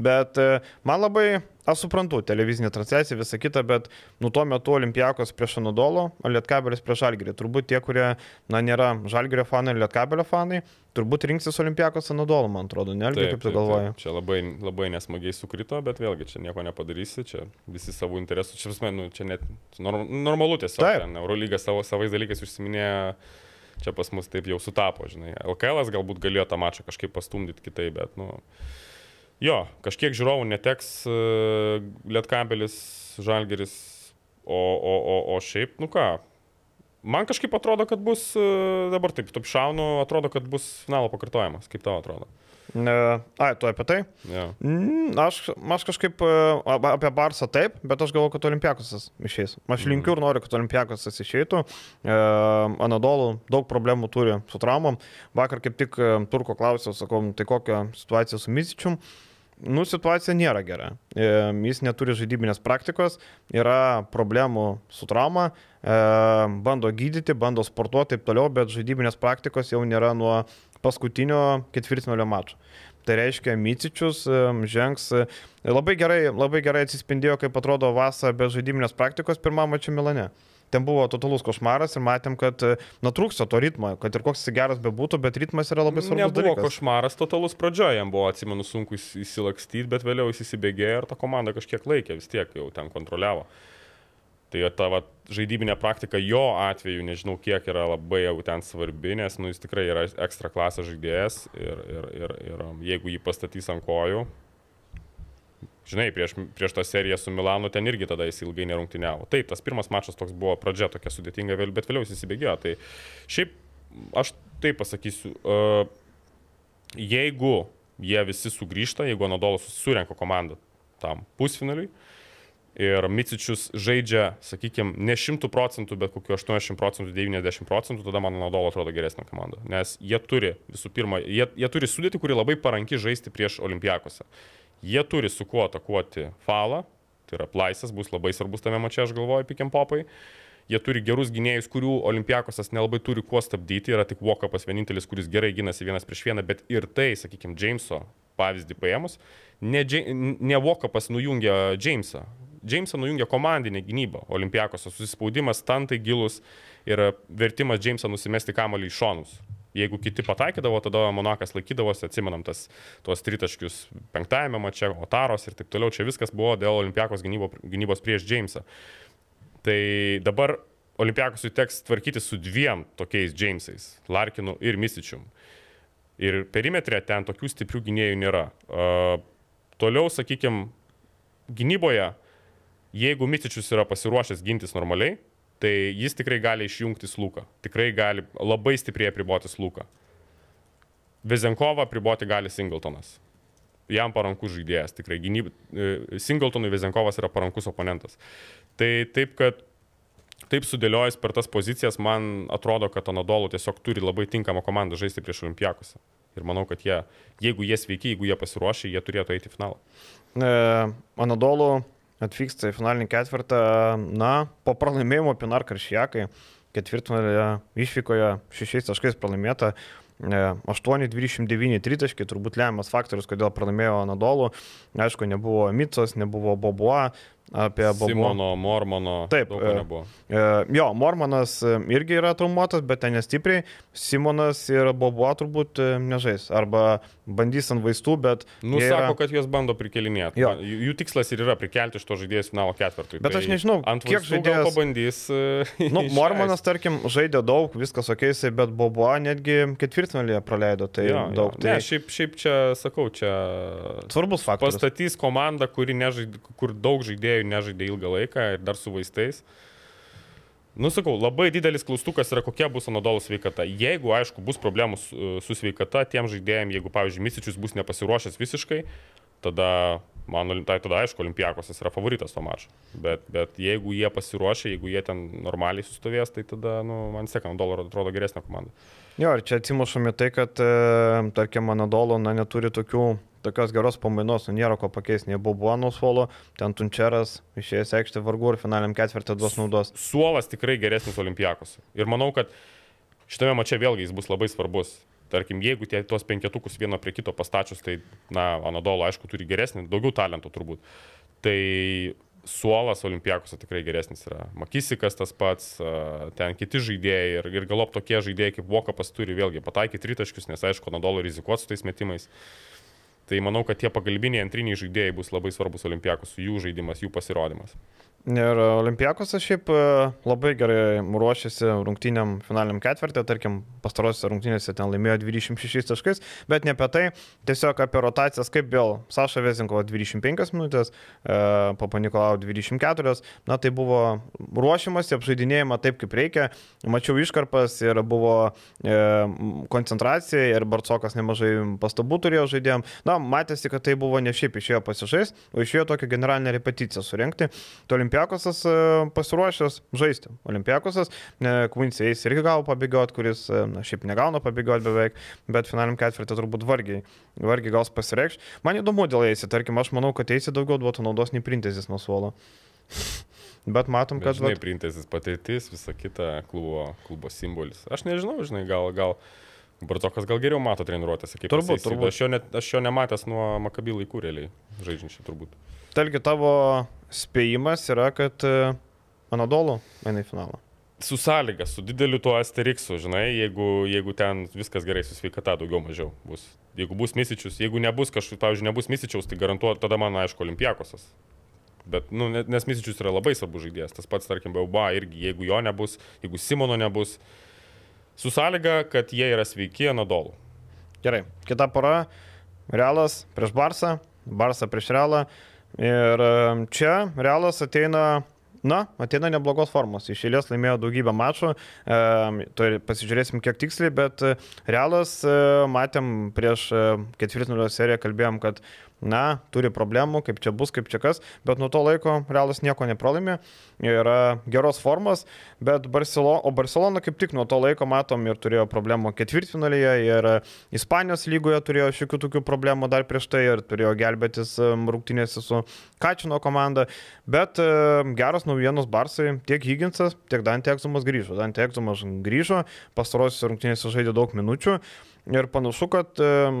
Bet e, man labai, aš suprantu, televizinė transliacija, visa kita, bet nu tuo metu Olimpijakos prieš Anadolo, Lietkabelis prieš Žalgirį. Turbūt tie, kurie, na, nėra Žalgirio fanai ir Lietkabelio fanai, turbūt rinksis Olimpijakos Anadolo, man atrodo, ne, Algi, kaip tu galvoji. Čia labai, labai nesmagiai sukrito, bet vėlgi čia nieko nepadarysi, čia visi savo interesų, čia, prasme, nu, čia net norm, normalu tiesiog, ten Eurolyga savo savais dalykais užsiminėja čia pas mus taip jau sutapo, žinai. LKL galbūt galėjo tą mačą kažkaip pastumdyti kitaip, bet, nu, jo, kažkiek žiūrovų neteks uh, Lietkabelis, Žalgeris, o, o, o, o šiaip, nu ką, man kažkaip atrodo, kad bus, uh, dabar taip, taip šaunu, atrodo, kad bus finalo pakartojimas, kaip tau atrodo. Ne, ai, tu apie tai? Ja. Mm, Aš, aš kažkaip e, apie Barsą taip, bet aš galvoju, kad Olimpiakosas išeis. Aš linkiu ir noriu, kad Olimpiakosas išeitų. E, Anadolu daug problemų turi su traumom. Vakar kaip tik e, Turko klausiau, sakau, tai kokia situacija su Misičium. Nu, situacija nėra gera. Jis neturi žaidybinės praktikos, yra problemų su trauma, bando gydyti, bando sportuoti ir taip toliau, bet žaidybinės praktikos jau nėra nuo paskutinio ketvirtfinalio mačo. Tai reiškia, Micičius žengs labai gerai, labai gerai atsispindėjo, kaip atrodo Vasa be žaidybinės praktikos pirmame mače Milane. Ten buvo totalus košmaras ir matėm, kad e, natrūksta to ritmo, kad ir koks jis geras bebūtų, bet ritmas yra labai svarbus. Nebuvo dalykas. košmaras totalus pradžioje, jam buvo, atsimenu, sunku įs- įsilakstyti, bet vėliau jis įsibėgėjo ir ta komanda kažkiek laikė, vis tiek jau ten kontroliavo. Tai ta va, žaidybinė praktika jo atveju, nežinau kiek yra labai jau ten svarbi, nes nu, jis tikrai yra ekstra klasės žaidėjas ir, ir, ir, ir um, jeigu jį pastatys ant kojų, žinai, prieš, prieš tą seriją su Milanu ten irgi tada jis ilgai nerungtyniavo. Taip, tas pirmas mačas toks buvo pradžia tokia sudėtinga, bet vėliau jis įsibėgėjo. Tai šiaip aš taip pasakysiu, uh, jeigu jie visi sugrįžta, jeigu Anadolas surenka komandą tam pusfinaliui ir Micičius žaidžia, sakykime, ne 100 procentų, bet kokiu 80 procentų, 90 procentų, tada man Anadolo atrodo geresnė komanda. Nes jie turi, visų pirma, jie, jie turi sudėti, kuri labai paranki žaisti prieš Olimpiakose. Jie turi su kuo atakuoti falą, tai yra plaisas, bus labai svarbus tame mače, aš galvoju, pikiam popai. Jie turi gerus gynėjus, kurių Olimpiakosas nelabai turi kuo stabdyti. Yra tik Vokapas vienintelis, kuris gerai gynasi vienas prieš vieną, bet ir tai, sakykime, Jameso pavyzdį paėmus, ne, ne Vokapas nujungia Jamesą. Jamesą nujungia komandinė gynyba Olimpiakosas, susispaudimas, stantai gilus ir vertimas Jamesą nusimesti kamolį į šonus. Jeigu kiti pataikydavo, tada Monakas laikydavosi, atsimenam tas, tuos tritaškius penktajame mače, Otaros ir taip toliau. Čia viskas buvo dėl Olimpiakos gynybo, gynybos prieš Jamesą. Tai dabar Olimpiakosui teks tvarkyti su dviem tokiais Jamesais - Larkinu ir Misičium. Ir perimetrė ten tokių stiprių gynėjų nėra. Uh, toliau, sakykime, gynyboje, jeigu Misičius yra pasiruošęs gintis normaliai, tai jis tikrai gali išjungti slūką. Tikrai gali labai stipriai apriboti slūką. Vezenkovą apriboti gali Singletonas. Jam parankus žaidėjas, tikrai. Gynyb... e, Singletonui Vezenkovas yra parankus oponentas. Tai taip, kad taip sudėliojus per tas pozicijas, man atrodo, kad Anadolu tiesiog turi labai tinkamą komandą žaisti prieš Olimpiakusą. Ir manau, kad jie, jeigu jie sveiki, jeigu jie pasiruošę, jie turėtų eiti į finalą. E, Anadolu atvyksta į finalinį ketvirtą, na, po pralaimėjimo Pinar Karšiakai, ketvirtfinalėje išvykoje šešiais taškais pralaimėta. e, 8-29 tritaškai turbūt lemiamas faktorius, kodėl pralaimėjo Anadolu. Aišku, nebuvo Micos, nebuvo Boboa, apie Boboa. Simono, Mormono. Taip, e, nebuvo. E, Jo, Mormanas e, irgi yra traumuotas, bet ten nestipriai. Simonas ir Boboa turbūt nežais. Arba bandys ant vaistų, bet... Nu, sako, yra- kad juos bando prikelinėti. Jo. Jų tikslas ir yra prikelti iš to žaidėjus finalo ketvirtui. Bet aš nežinau, kiek žaidėjas- pabandys. *laughs* Nu. Mormanas, tarkim, žaidė daug, viskas ok, bet Boboa netgi ketvirtfinalėje praleido, tai Jo, jo. daug. Ne, Tai šiaip, šiaip čia, sakau, čia svarbus faktas. pastatys komandą, nežaid, kur daug žaidėjų nežaidė ilgą laiką ir dar su vaistais. Nusakau, labai didelis klaustukas yra, kokia bus Anadolo sveikata. Jeigu, aišku, bus problemų su, su sveikata tiem žaidėjim, jeigu, pavyzdžiui, Misičius bus nepasiruošęs visiškai, tada, man, tai tada, aišku, Olimpiakosas yra favoritas to mačo. Bet, bet jeigu jie pasiruošę, jeigu jie ten normaliai sustovės, tai tada, nu, man seka, Anadolo atrodo geresnė komanda. Jo, ir čia atsimušame tai, kad, e, tarkim, Anadolo na, neturi tokių, tokios geros pamainos, nu, nėra ko pakeisti, nei Boboa nuo suolo, ten Tunčeras išėjęs aikštė vargu ir finaliam ketvirtą duos naudos. suolas tikrai geresnis Olimpijakos. Ir manau, kad šitame mače vėlgi jis bus labai svarbus. Tarkim, jeigu tie tuos penketukus vieno prie kito pastačius, tai, na, Anadolo, aišku, turi geresnį, daugiau talento turbūt. Tai suolas Olimpijakose tikrai geresnis yra. Makisikas tas pats, ten kiti žaidėjai ir, ir galop tokie žaidėjai kaip Vokapas turi vėlgi pataikyti tritaškius, nes aišku, Anadolo rizikuot su tais metimais. Tai manau, kad tie pagalbiniai antriniai žaidėjai bus labai svarbus Olimpijakos, jų žaidimas, jų pasirodymas. Ir Olimpiakosas šiaip e, labai gerai ruošiasi rungtiniam finaliniam ketvirtį, tarkim, pastarosiuose rungtynėse ten laimėjo 26 taškais, bet ne apie tai, tiesiog apie rotacijas, kaip vėl Saša Vezinkovo 25 minutės, e, Papa Nikolau 24, na tai buvo ruošimas, apžaidinėjama taip, kaip reikia, mačiau iškarpas ir buvo e, koncentracija ir Barcokas nemažai pastabų turėjo žaidėjim, na matėsi, kad tai buvo ne šiaip išėjo pasižais, o išėjo tokią generalinę repeticiją surenkti. Tolim Olimpiakosas e, pasiruošęs žaisti. Olimpiakosas, Quincy Eis irgi gavo pabėgioti, kuris, e, na, šiaip negauna pabėgioti beveik, bet finaliniam ketvirtį turbūt vargiai, vargiai gaus pasireikš. Man įdomu dėl Eisi, tarkim, aš manau, kad Eisi daugiau duotų naudos nei printezis nuo suolo. *laughs* Bet matom, kad... Žinai, vat... printezis patirtis, visa kita klubo, klubo simbolis. Aš nežinau, žinai, gal... gal... Bartokas gal geriau mato treniruotėse, kaip turbūt, turbūt. Aš jo, net, aš jo nematęs nuo Makabį laikų realiai žaidžiančių turbūt. Telgi tavo spėjimas yra, kad e, Anadolu eina į finalą. Su sąlyga, su dideliu tuo asteriksu, žinai, jeigu, jeigu ten viskas gerai su sveikata, daugiau mažiau bus. Jeigu bus misičius, jeigu nebus kažkaip, pavyzdžiui, nebus misičiaus, tai garantuoju, tada man aišku, olimpiakosas. Bet, nu, nes misičius yra labai svarbus žaidėjas. Tas pats, tarkim, Bauba irgi, jeigu jo nebus, jeigu Simono nebus, su sąlyga, kad jie yra sveiki Anadolu. Gerai, kita para - Realas prieš Barsą, Barsą prieš Realą. Ir čia Realas ateina Na, ateina neblogos formos. Iš eilės laimėjo daugybę mačų. E, pasižiūrėsim, kiek tiksliai, bet Realas e, matėm prieš ketvirtinulio seriją, kalbėjom, kad na, turi problemų, kaip čia bus, kaip čia kas, bet nuo to laiko Realas nieko nepralaimė, yra geros formos, bet Barcelona, o Barcelona kaip tik nuo to laiko matom ir turėjo problemų ketvirtfinalyje, ir Ispanijos lygoje turėjo šiokių tokių problemų dar prieš tai ir turėjo gelbėtis rungtynėse su Kačino komanda, bet geros naujienos Barsai, tiek Higginsas, tiek Dante Eksumas grįžo. Dante Eksumas grįžo, pastarosiuose rungtynėse žaidė daug minučių. Ir panašu, kad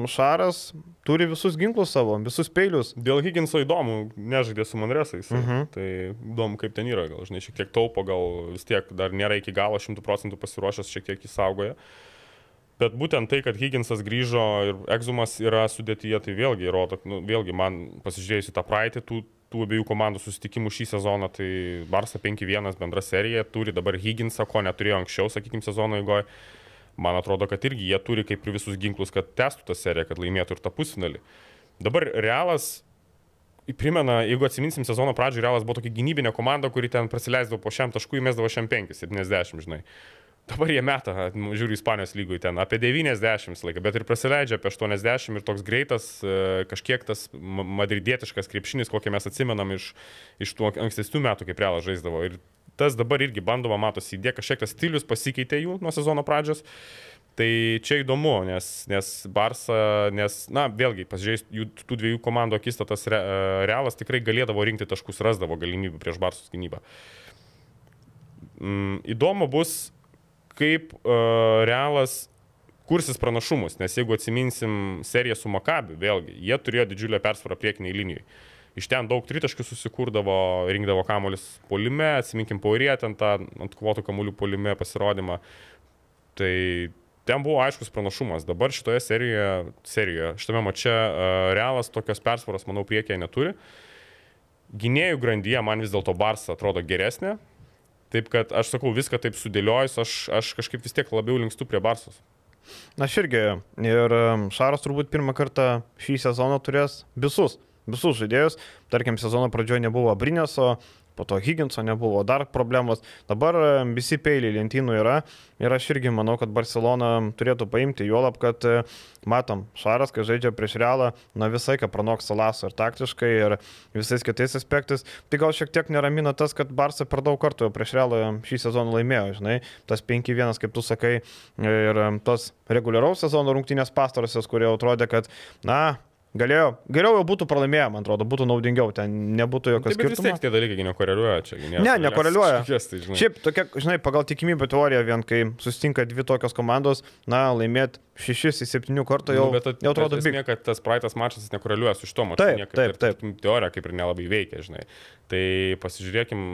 Šaras turi visus ginklus savo, visus peilius. Dėl Higginso įdomu, nežaidė su Manresais. Uh mhm. -huh. Tai įdomu, kaip ten yra. Gal, žinai, šiek tiek taupo, gal vis tiek dar nėra iki galo šimtų procentų pasiruošęs, šiek tiek įsaugoja. Bet būtent tai, kad Higginsas grįžo ir Egzumas yra sudėtyje, tai vėlgi įrodo, nu, vėlgi man pasižiūrėjus į tą praeitį tų, tų abiejų komandų susitikimų šį sezoną, tai Barça 5-1 bendra serija, turi dabar Higginsą, ko neturėjo anksčiau, sakykime, sezono įgoje man atrodo, kad irgi jie turi kaip ir visus ginklus, kad testų tą seriją, kad laimėtų ir tą pusfinalį. Dabar Realas, primena, jeigu atsiminsim sezono pradžioje, Realas buvo tokia gynybinė komanda, kuri ten praleisdavo po šiam taškui, įmesdavo šiam 5, 70, žinai. Dabar jie meta, nu, žiūri Ispanijos lygui ten apie 90 laiką, bet ir praleidžia apie 80 ir toks greitas, e, kažkiek tas madridietiškas krepšinis, kokį mes atsimenam iš, iš tų ankstesnių metų, kaip Realas žaisdavo. Ir tas dabar irgi bandoma, matosi, įdė kažkiek tas stilius pasikeitė jų nuo sezono pradžios. Tai čia įdomu, nes, nes Barsa, nes, na, vėlgi, pasižiūrėjus jų tų dviejų komandų akistatas, re, e, Realas tikrai galėdavo rinkti taškus, rasdavo galimybę prieš Barsos gynybą. Mm, įdomu bus, kaip uh, Realas kursis pranašumus, nes jeigu atsiminsim seriją su Makabi, vėlgi, jie turėjo didžiulę persvarą priekiniai linijai iš ten daug tritaškių susikurdavo, rinkdavo kamuolius polime, atsiminkim Paurė, ten tą ant kvotų kamuolių polime pasirodymą. Tai ten buvo aiškus pranašumas. Dabar šitoje serijoje, serijoje šitame mače uh, Realas tokios persvaros, manau, priekyje neturi. Gynėjų grandyje man vis dėlto Barsa atrodo geresnė. Taip kad aš sakau, viską taip sudėliojus, aš, aš kažkaip vis tiek labiau linkstu prie Barsos. Na, aš irgi. Ir Šaras turbūt pirmą kartą šį sezoną turės visus visus žaidėjus. Tarkim, sezono pradžioje nebuvo Brinėso, po to Higginso nebuvo, dar problemos. Dabar e, visi peiliai lentynų yra ir aš irgi manau, kad Barcelona turėtų paimti, juolab, kad e, matom, Šaras, kai žaidžia prieš Realą, na visai ką pranoks Salaso ir taktiškai, ir visais kitais aspektais. Tai gal šiek tiek neramina tas, kad Barça per daug kartų prieš Realą šį sezoną laimėjo, žinai, tas 5-1, kaip tu sakai, ir tos reguliaraus sezono rungtynės pastarosios, kurie atrodė, kad, na, Galėjo, geriau jau būtų pralaimėję, man atrodo, būtų naudingiau, ten nebūtų jokio skirtumo. Vis tiek tie dalykai nekoreliuoja čia. Ne, nekoreliuoja. Tai, Šiaip, tokia, žinai, pagal tikimybę teoriją, vien kai susitinka dvi tokios komandos, na, laimėti šešis į septynių kartų jau, nu, bet, jau atrodo big. kad tas praeitas mačas nekoreliuoja su šito maču. Taip, niekaip, taip, taip. taip. Teorija kaip ir nelabai veikia, žinai. Tai pasižiūrėkim,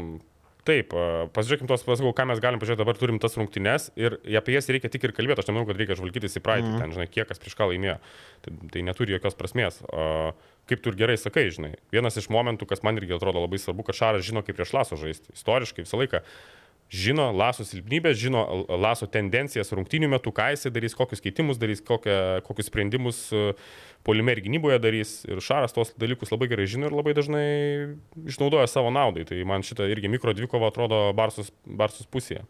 Taip, pasižiūrėkime tos, pasakau, ką mes galim pažiūrėti, dabar turim tas rungtynes ir apie jas reikia tik ir kalbėti, aš nemanau, kad reikia žvalgytis į praeitį, mm. ten, žinai, kiek kas prieš ką laimėjo, tai, tai neturi jokios prasmės. kaip tu ir gerai sakai, žinai, vienas iš momentų, kas man irgi atrodo labai svarbu, kad Šaras žino, kaip prieš Laso žaisti. Istoriškai visą laiką žino Laso silpnybės, žino Laso tendencijas rungtynių metu, ką jisai darys, kokius keitimus darys, kokie, kokius sprendimus polime ir gynyboje darys. Ir Šaras tos dalykus labai gerai žino ir labai dažnai išnaudoja savo naudai. Tai man šitą irgi mikro dvikova atrodo Barsus, Barsus pusėje.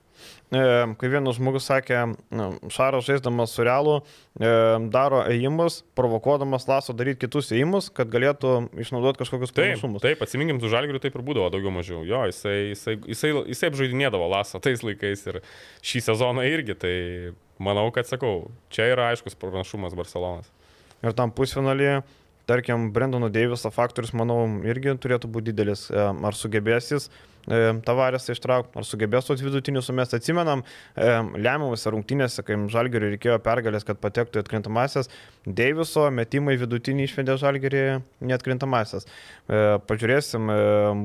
E, kai vienas žmogus sakė, Šaras žaisdamas su realu e, daro ėjimus, provokuodamas Laso daryti kitus ėjimus, kad galėtų išnaudoti kažkokius panašumus. Taip, taip atsiminkim, su Žalgiriu taip ir būdavo daugiau mažiau. Jo, jisai, jisai, jisai, jisai apžaidinėdavo Lasą tais laikais ir šį sezoną irgi. Tai manau, kad sakau, čia yra aiškus pranašumas Barcelonas. Ir tam pusfinalį tarkim, Brendono Deiviso faktorius, manau, irgi turėtų būti didelis. E, ar sugebės jis e, tavarės ištraukti, ar sugebės tos vidutinius sumest. Atsimenam, e, lemiamose rungtynėse, kai Žalgiriui reikėjo pergalės, kad patektų į atkrintamasias, Deiviso metimai vidutinį išvedė Žalgirį neatkrintamasias. Pažiūrėsim,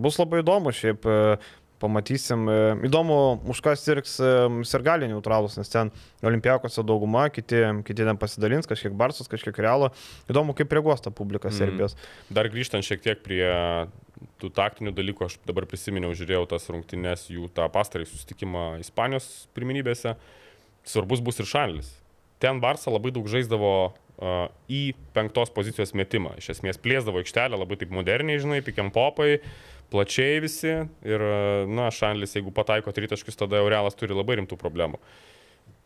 bus labai įdomu šiaip pamatysim. E, įdomu, už ką sirgs e, sirgaliai neutralus, nes ten olimpijakose dauguma, kiti, kiti ten pasidalins, kažkiek Barsos, kažkiek Realo. Įdomu, kaip reaguos ta publika mm. Serbijos. Dar grįžtant šiek tiek prie tų taktinių dalykų, aš dabar prisiminiau, žiūrėjau tas rungtynes, jų tą pastarąjį susitikimą Ispanijos pirminybėse. Svarbus bus ir Šanlis. Ten Barsa labai daug žaisdavo uh, į penktos pozicijos metimą. Iš esmės plėsdavo aikštelę labai taip moderniai, žinai, pikiam popai. Plačiai visi ir, na, Šanlis, jeigu pataiko tritaškius, tada jau realas turi labai rimtų problemų.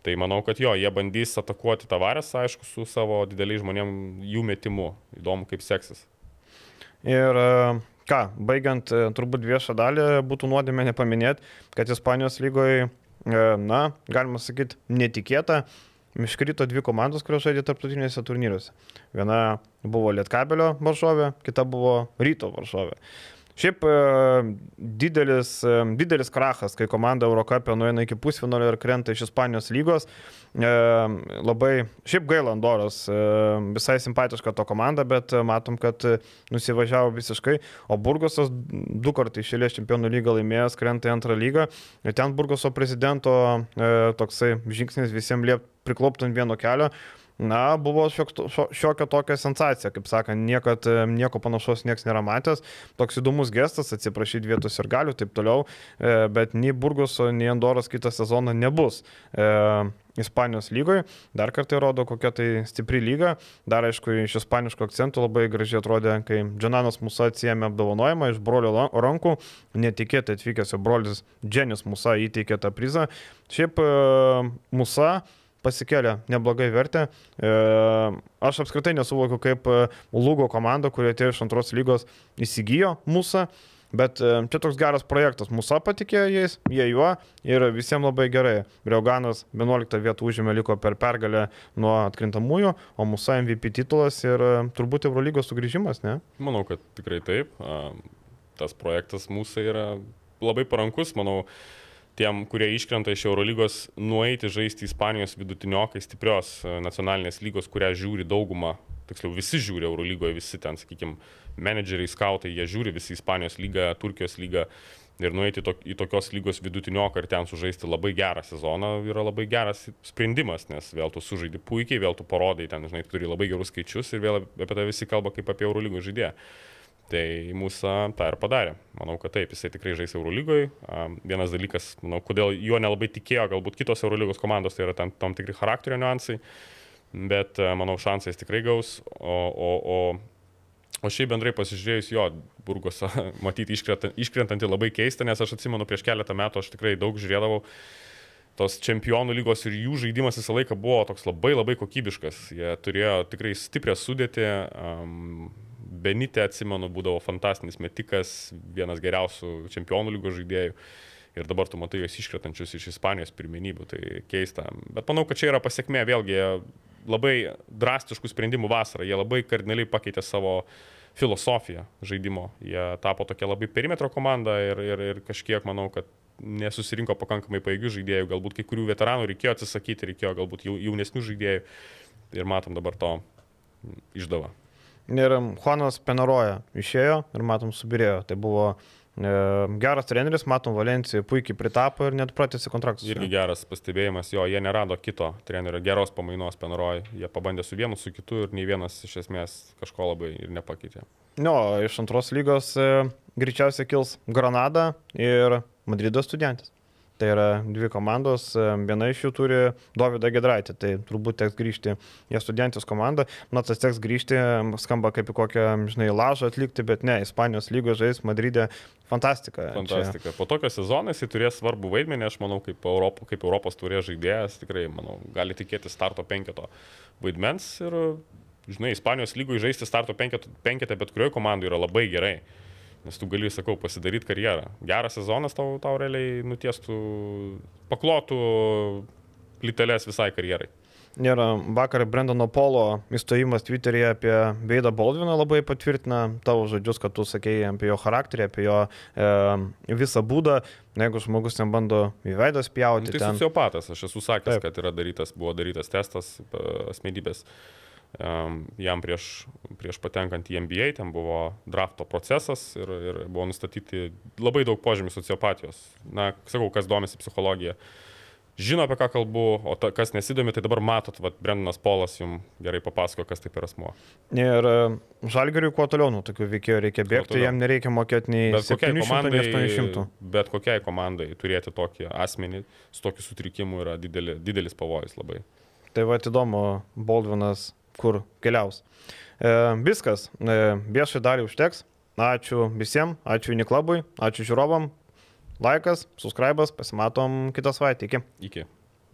Tai manau, kad jo, jie bandys atakuoti tavarės, aišku, su savo dideliais žmonėm jų metimu. Įdomu, kaip seksis. Ir ką, baigiant turbūt viešą dalį, būtų nuodėmė nepaminėti, kad Ispanijos lygoje, na, galima sakyti, netikėta, iškrito dvi komandos, kurios žaidė tarptautinėse turnyruose. Viena buvo Lietkabelio varžovė, kita buvo Ryto varžovė. Šiaip e, didelis, e, didelis krachas, kai komanda Eurocapė nueina iki pusfinalio ir krenta iš Ispanijos lygos. E, labai, šiaip gaila Andoros, visai simpatiška to komanda, bet matom, kad nusivažiavo visiškai. O Burgosas du kartai išėlės čempionų lygą laimėjęs, krenta į antrą lygą. Ir ten Burgoso prezidento toksai žingsnis visiems liep priklopti ant vieno kelio na, buvo šiok, šiokia tokia sensacija, kaip sakant, niekad, nieko panašaus niekas nėra matęs. Toks įdomus gestas, atsiprašyti vietos ir galių, taip toliau, e, bet nei Burgoso, nei Andoros kitą sezoną nebus. E, Ispanijos lygoje. Dar kartą rodo, kokia tai stipri lyga. Dar aišku, iš ispaniško akcentų labai gražiai atrodė, kai Džananas Musa atsijėmė apdovanojimą iš brolio rankų. Netikėtai atvykęs jo brolis Dženis Musa įteikė tą prizą. Šiaip e, Musa pasikėlė neblogai vertę. E, aš apskritai nesuvokiu, kaip e, Lugo komanda, kurie atėjo iš antros lygos, įsigijo mūsų. Bet e, čia toks geras projektas. Mūsų patikėjo jais, jie juo ir visiems labai gerai. Breuganas 11 vietų užėmė liko per pergalę nuo atkrintamųjų, o mūsų MVP titulas ir turbūt Eurolygos sugrįžimas, ne? Manau, kad tikrai taip. Tas projektas mūsų yra labai parankus, manau tiem, kurie iškrenta iš Eurolygos, nueiti žaisti Ispanijos vidutiniokai stiprios e, nacionalinės lygos, kurią žiūri dauguma, tiksliau visi žiūri Eurolygoje, visi ten, sakykime, menedžeriai, skautai, jie žiūri visi Ispanijos lygą, Turkijos lygą ir nueiti to, į tokios lygos vidutinioką ir ten sužaisti labai gerą sezoną yra labai geras sprendimas, nes vėl tu sužaidi puikiai, vėl tu parodai, ten, žinai, turi labai gerus skaičius ir vėl apie tai visi kalba kaip apie Eurolygos žaidėją. Tai mūsų tą ir padarė. Manau, kad taip, jisai tikrai žais Eurolygoje. Vienas dalykas, manau, kodėl juo nelabai tikėjo, galbūt kitos Eurolygos komandos, tai yra tam, tam tikri charakterio niuansai, bet manau, šansais tikrai gaus. O, o, o, o šiaip bendrai pasižiūrėjus jo, Burgosą *laughs* matyti iškrentantį labai keista, nes aš atsimenu prieš keletą metų aš tikrai daug žiūrėdavau tos čempionų lygos ir jų žaidimas visą laiką buvo toks labai labai kokybiškas. Jie turėjo tikrai stiprią sudėtį, um, Benitė, atsimenu, būdavo fantastinis metikas, vienas geriausių čempionų lygos žaidėjų. Ir dabar tu matai juos iškretančius iš Ispanijos pirmenybių, tai keista. Bet manau, kad čia yra pasiekmė vėlgi labai drastiškų sprendimų vasarą. Jie labai kardinaliai pakeitė savo filosofiją žaidimo. Jie tapo tokia labai perimetro komanda ir, ir, ir kažkiek manau, kad nesusirinko pakankamai paėgių žaidėjų, galbūt kai kurių veteranų reikėjo atsisakyti, reikėjo galbūt jaunesnių žaidėjų ir matom dabar to išdavą. Ir Juanas Penaroja išėjo ir matom subirėjo. Tai buvo E, geras treneris, matom, Valencijai puikiai pritapo ir net pratėsi kontraktus. Irgi geras pastebėjimas, jo, jie nerado kito trenerio, geros pamainos Penroj, jie pabandė su vienu, su kitu ir nei vienas iš esmės kažko labai ir nepakeitė. Jo, iš antros lygos e, greičiausiai kils Granada ir Madrido studentas. Tai yra dvi komandos, viena iš jų turi Davidą Gedraitį, tai turbūt teks grįžti į studentis komandą. Na, tas teks grįžti, skamba kaip į kokią, žinai, lažą atlikti, bet ne, Ispanijos lygos žais Madride, fantastika. Fantastika. Čia... Po tokio sezono jis turės svarbų vaidmenį, aš manau, kaip, Europo, kaip Europos turės žaidėjas, tikrai, manau, gali tikėti starto penketo vaidmens ir, žinai, Ispanijos lygoje žaisti starto penketą bet kurioje komandoje yra labai gerai. Nes tu gali, sakau, pasidaryti karjerą. Geras sezonas tau, tau realiai nutiestų, paklotų plytelės visai karjerai. Ir vakar Brendono Polo įstojimas Twitter'yje apie Veidą Baldviną labai patvirtina tavo žodžius, kad tu sakėjai apie jo charakterį, apie jo e, visą būdą. Jeigu žmogus ten bando į veidą spjauti. Nu, tai ten... sociopatas, aš esu sakęs, Taip. kad yra darytas, buvo darytas testas asmenybės. E, jam prieš, prieš patenkant į NBA, ten buvo drafto procesas ir, ir buvo nustatyti labai daug požymių sociopatijos. Na, sakau, kas domisi psichologija, žino apie ką kalbu, o ta, kas nesidomi, tai dabar matot, vad Brendanas Polas jums gerai papasako, kas tai per asmo. Ir žalgariui kuo toliau nuo tokių veikėjų reikia bėgti, jam nereikia mokėti nei bet 700, komandai, nei 800. Bet kokiai komandai turėti tokį asmenį su tokiu sutrikimu yra didelis, didelis pavojus labai. Tai va, įdomu, Baldvinas kur keliaus. E, viskas, e, viešai dalį užteks. Ačiū visiems, ačiū Uniklabui, ačiū žiūrovam. Laikas, subscribas, pasimatom kitą savaitę. Iki. Iki.